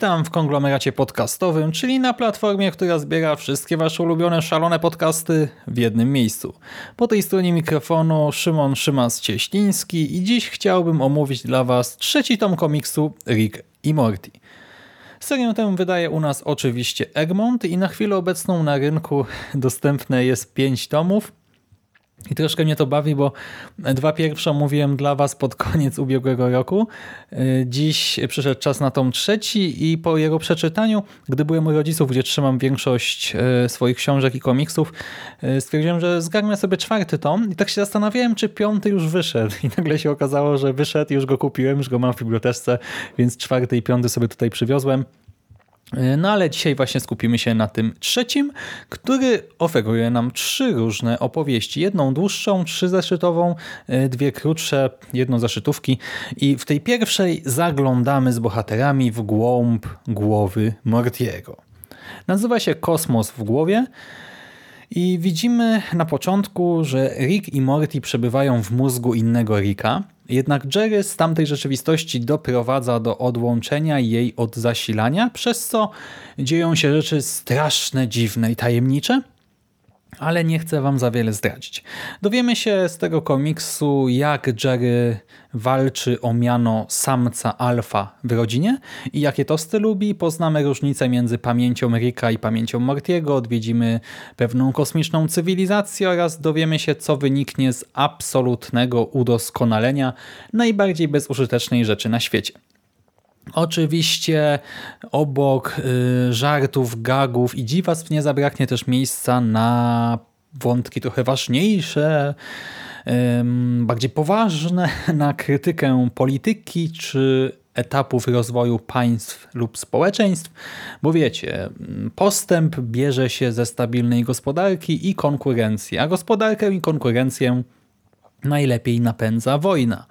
Witam w konglomeracie podcastowym, czyli na platformie, która zbiera wszystkie wasze ulubione szalone podcasty w jednym miejscu. Po tej stronie mikrofonu Szymon Szymas-Cieśliński i dziś chciałbym omówić dla was trzeci tom komiksu Rick i Morty. Serię tę wydaje u nas oczywiście Egmont i na chwilę obecną na rynku dostępne jest pięć tomów. I troszkę mnie to bawi, bo dwa pierwsze mówiłem dla Was pod koniec ubiegłego roku. Dziś przyszedł czas na tom trzeci i po jego przeczytaniu, gdy byłem u rodziców, gdzie trzymam większość e, swoich książek i komiksów, e, stwierdziłem, że zgarnę sobie czwarty tom i tak się zastanawiałem, czy piąty już wyszedł. I nagle się okazało, że wyszedł, już go kupiłem, już go mam w bibliotece, więc czwarty i piąty sobie tutaj przywiozłem. No ale dzisiaj właśnie skupimy się na tym trzecim, który oferuje nam trzy różne opowieści. Jedną dłuższą, trzyzeszytową, e, dwie krótsze, jedną zaszytówki i w tej pierwszej zaglądamy z bohaterami w głąb głowy Mortiego. Nazywa się Kosmos w głowie i widzimy na początku, że Rick i Morty przebywają w mózgu innego Ricka, jednak Jerry z tamtej rzeczywistości doprowadza do odłączenia jej od zasilania, przez co dzieją się rzeczy straszne, dziwne i tajemnicze, ale nie chcę wam za wiele zdradzić. Dowiemy się z tego komiksu, jak Jerry walczy o miano samca alfa w rodzinie i jakie tosty lubi. Poznamy różnicę między pamięcią Ricka i pamięcią Mortiego, odwiedzimy pewną kosmiczną cywilizację oraz dowiemy się, co wyniknie z absolutnego udoskonalenia najbardziej bezużytecznej rzeczy na świecie. Oczywiście obok y, żartów, gagów i dziwactw nie zabraknie też miejsca na wątki trochę ważniejsze, bardziej poważne, na krytykę polityki czy etapów rozwoju państw lub społeczeństw, bo wiecie, postęp bierze się ze stabilnej gospodarki i konkurencji, a gospodarkę i konkurencję najlepiej napędza wojna.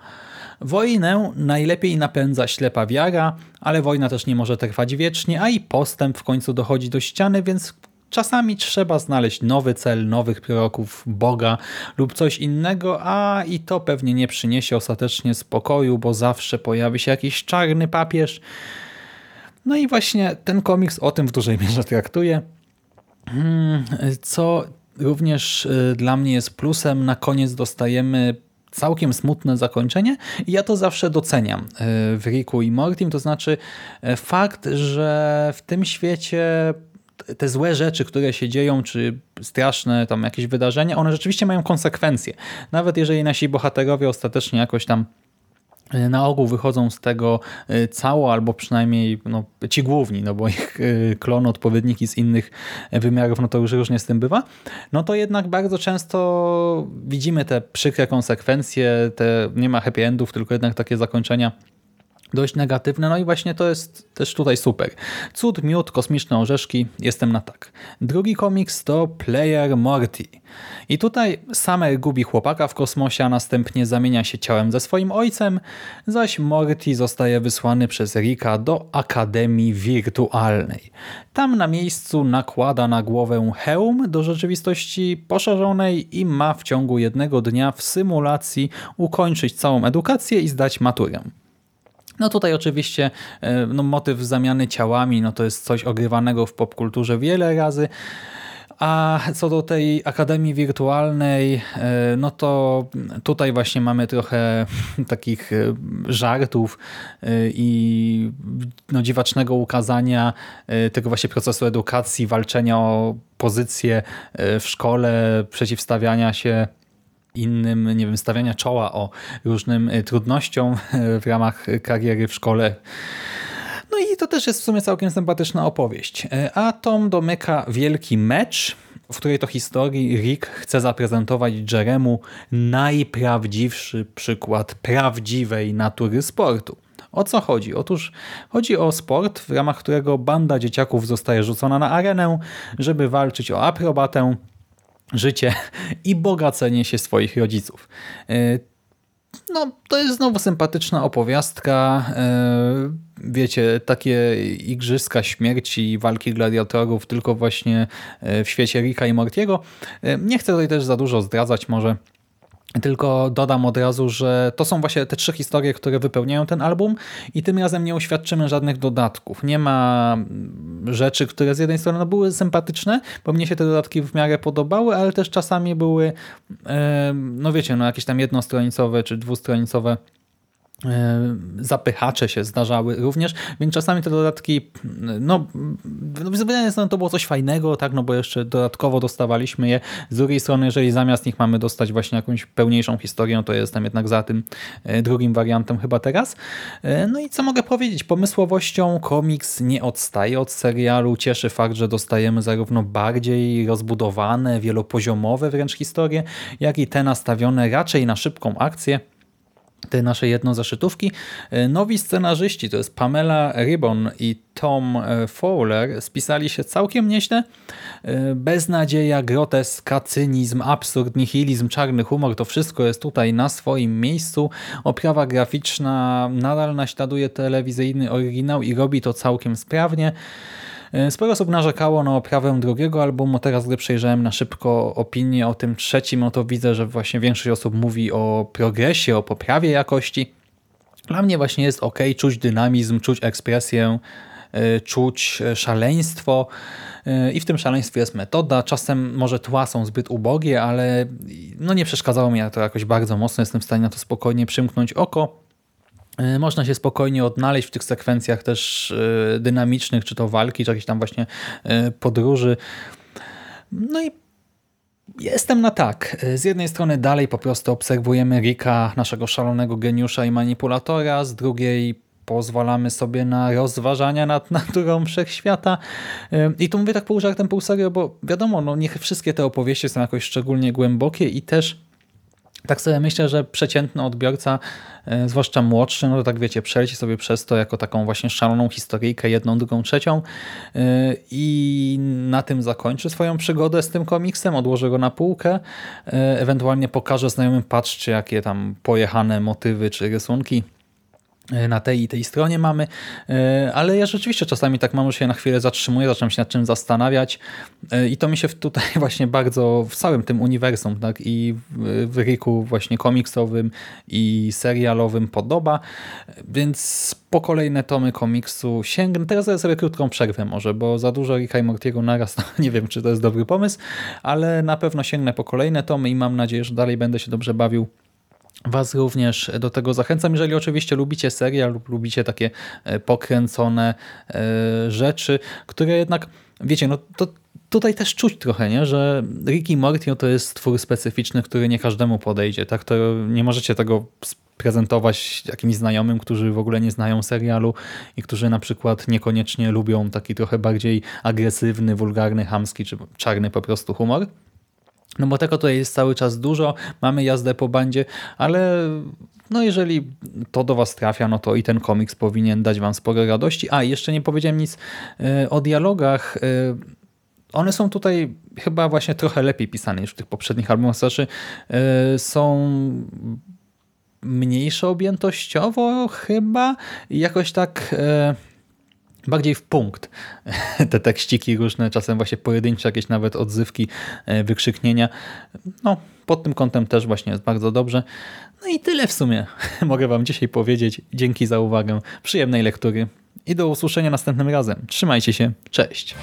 Wojnę najlepiej napędza ślepa wiara, ale wojna też nie może trwać wiecznie, a i postęp w końcu dochodzi do ściany, więc czasami trzeba znaleźć nowy cel, nowych proroków, Boga lub coś innego, a i to pewnie nie przyniesie ostatecznie spokoju, bo zawsze pojawi się jakiś czarny papież. No i właśnie ten komiks o tym w dużej mierze traktuje. Hmm, co również y, dla mnie jest plusem, na koniec dostajemy całkiem smutne zakończenie i ja to zawsze doceniam e, w Ricku i Mortim, to znaczy e, fakt, że w tym świecie te złe rzeczy, które się dzieją, czy straszne tam jakieś wydarzenia, one rzeczywiście mają konsekwencje. Nawet jeżeli nasi bohaterowie ostatecznie jakoś tam na ogół wychodzą z tego e, cało, albo przynajmniej no, ci główni, no bo ich e, klon, odpowiedniki z innych wymiarów, no to już różnie z tym bywa, no to jednak bardzo często widzimy te przykre konsekwencje, te nie ma happy endów, tylko jednak takie zakończenia dość negatywne, no i właśnie to jest też tutaj super. Cud, miód, kosmiczne orzeszki, jestem na tak. Drugi komiks to Player Morty. I tutaj Summer gubi chłopaka w kosmosie, a następnie zamienia się ciałem ze swoim ojcem, zaś Morty zostaje wysłany przez Rika do Akademii Wirtualnej. Tam na miejscu nakłada na głowę hełm do rzeczywistości poszerzonej i ma w ciągu jednego dnia w symulacji ukończyć całą edukację i zdać maturę. No tutaj oczywiście e, no, motyw zamiany ciałami no to jest coś ogrywanego w popkulturze wiele razy. A co do tej Akademii Wirtualnej, e, no to tutaj właśnie mamy trochę takich e, żartów i no, dziwacznego ukazania tego właśnie procesu edukacji, walczenia o pozycję w szkole, przeciwstawiania się innym, nie wiem, stawiania czoła o różnym e, trudnościom w ramach kariery w szkole. No i to też jest w sumie całkiem sympatyczna opowieść. E, a Tom domyka wielki mecz, w której to historii Rick chce zaprezentować Jeremu najprawdziwszy przykład prawdziwej natury sportu. O co chodzi? Otóż chodzi o sport, w ramach którego banda dzieciaków zostaje rzucona na arenę, żeby walczyć o aprobatę, życie i bogacenie się swoich rodziców. E, no, to jest znowu sympatyczna opowiastka. e, Wiecie, takie igrzyska śmierci, walki gladiatorów, tylko właśnie e, w świecie Ricka i Mortiego. Nie chcę tutaj też za dużo zdradzać może. Tylko dodam od razu, że to są właśnie te trzy historie, które wypełniają ten album i tym razem nie uświadczymy żadnych dodatków. Nie ma mm, rzeczy, które z jednej strony no, były sympatyczne, bo mnie się te dodatki w miarę podobały, ale też czasami były, no wiecie, no jakieś tam jednostronicowe czy dwustronicowe zapychacze się zdarzały również, więc czasami te dodatki, no z jednej strony to było coś fajnego, tak, no bo jeszcze dodatkowo dostawaliśmy je, z drugiej strony, jeżeli zamiast nich mamy dostać właśnie jakąś pełniejszą historię, to jestem jednak za tym e, drugim wariantem chyba teraz. E, No i co mogę powiedzieć? Pomysłowością komiks nie odstaje od serialu, cieszy fakt, że dostajemy zarówno bardziej rozbudowane, wielopoziomowe wręcz historie, jak i te nastawione raczej na szybką akcję, te nasze jednozaszytówki. E, Nowi scenarzyści, to jest Pamela Ribbon i Tom e, Fowler, spisali się całkiem nieźle. E, Beznadzieja, groteska, cynizm, absurd, nihilizm, czarny humor, to wszystko jest tutaj na swoim miejscu. Oprawa graficzna nadal naśladuje telewizyjny oryginał i robi to całkiem sprawnie. E, Sporo osób narzekało na oprawę drugiego albumu. Teraz, gdy przejrzałem na szybko opinię o tym trzecim, no to widzę, że właśnie większość osób mówi o progresie, o poprawie jakości. Dla mnie właśnie jest ok, czuć dynamizm, czuć ekspresję, e, czuć e, szaleństwo i w tym szaleństwie jest metoda. Czasem może tła są zbyt ubogie, ale no nie przeszkadzało mi to jakoś bardzo mocno. Jestem w stanie na to spokojnie przymknąć oko. E, Można się spokojnie odnaleźć w tych sekwencjach też e, dynamicznych, czy to walki, czy jakichś tam właśnie e, podróży. No i jestem na tak. Z jednej strony dalej po prostu obserwujemy Rika, naszego szalonego geniusza i manipulatora, z drugiej pozwalamy sobie na rozważania nad naturą wszechświata. I tu mówię tak pół żartem, pół serio, bo wiadomo, no niech wszystkie te opowieści są jakoś szczególnie głębokie i też tak sobie myślę, że przeciętny odbiorca, e, zwłaszcza młodszy, no to tak wiecie, przeleci sobie przez to jako taką właśnie szaloną historyjkę, jedną, drugą, trzecią e, i na tym zakończy swoją przygodę z tym komiksem, odłoży go na półkę, e, ewentualnie pokaże znajomym, patrzcie jakie tam pojechane motywy czy rysunki na tej i tej stronie mamy, e, ale ja rzeczywiście czasami tak mam, że się na chwilę zatrzymuję, zaczynam się nad czym zastanawiać. E, i to mi się tutaj właśnie bardzo w całym tym uniwersum, tak i w- Riku właśnie komiksowym i serialowym podoba, więc po kolejne tomy komiksu sięgnę. Teraz zrobię sobie krótką przerwę może, bo za dużo Ricka i Mortiego naraz, to nie wiem, czy to jest dobry pomysł, ale na pewno sięgnę po kolejne tomy i mam nadzieję, że dalej będę się dobrze bawił Was również do tego zachęcam, jeżeli oczywiście lubicie serial lub lubicie takie e, pokręcone e, rzeczy, które jednak, wiecie, no to tutaj też czuć trochę, nie? że Rick i Morty no to jest twór specyficzny, który nie każdemu podejdzie. Tak, to nie możecie tego prezentować jakimś znajomym, którzy w ogóle nie znają serialu i którzy na przykład niekoniecznie lubią taki trochę bardziej agresywny, wulgarny, chamski czy czarny po prostu humor. No bo tego tutaj jest cały czas dużo, mamy jazdę po bandzie, ale no jeżeli to do Was trafia, no to i ten komiks powinien dać Wam sporo radości. A, jeszcze nie powiedziałem nic e, o dialogach. E, One są tutaj chyba właśnie trochę lepiej pisane niż w tych poprzednich albumach. Znaczy e, są mniejsze objętościowo chyba jakoś tak... bardziej w punkt. Te tekściki różne, czasem właśnie pojedyncze, jakieś nawet odzywki, e, wykrzyknienia. No, pod tym kątem też właśnie jest bardzo dobrze. No i tyle w sumie mogę Wam dzisiaj powiedzieć. Dzięki za uwagę, przyjemnej lektury i do usłyszenia następnym razem. Trzymajcie się, cześć!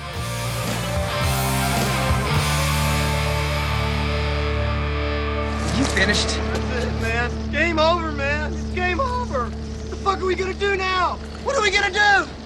What are we gonna do now? What are we gonna do?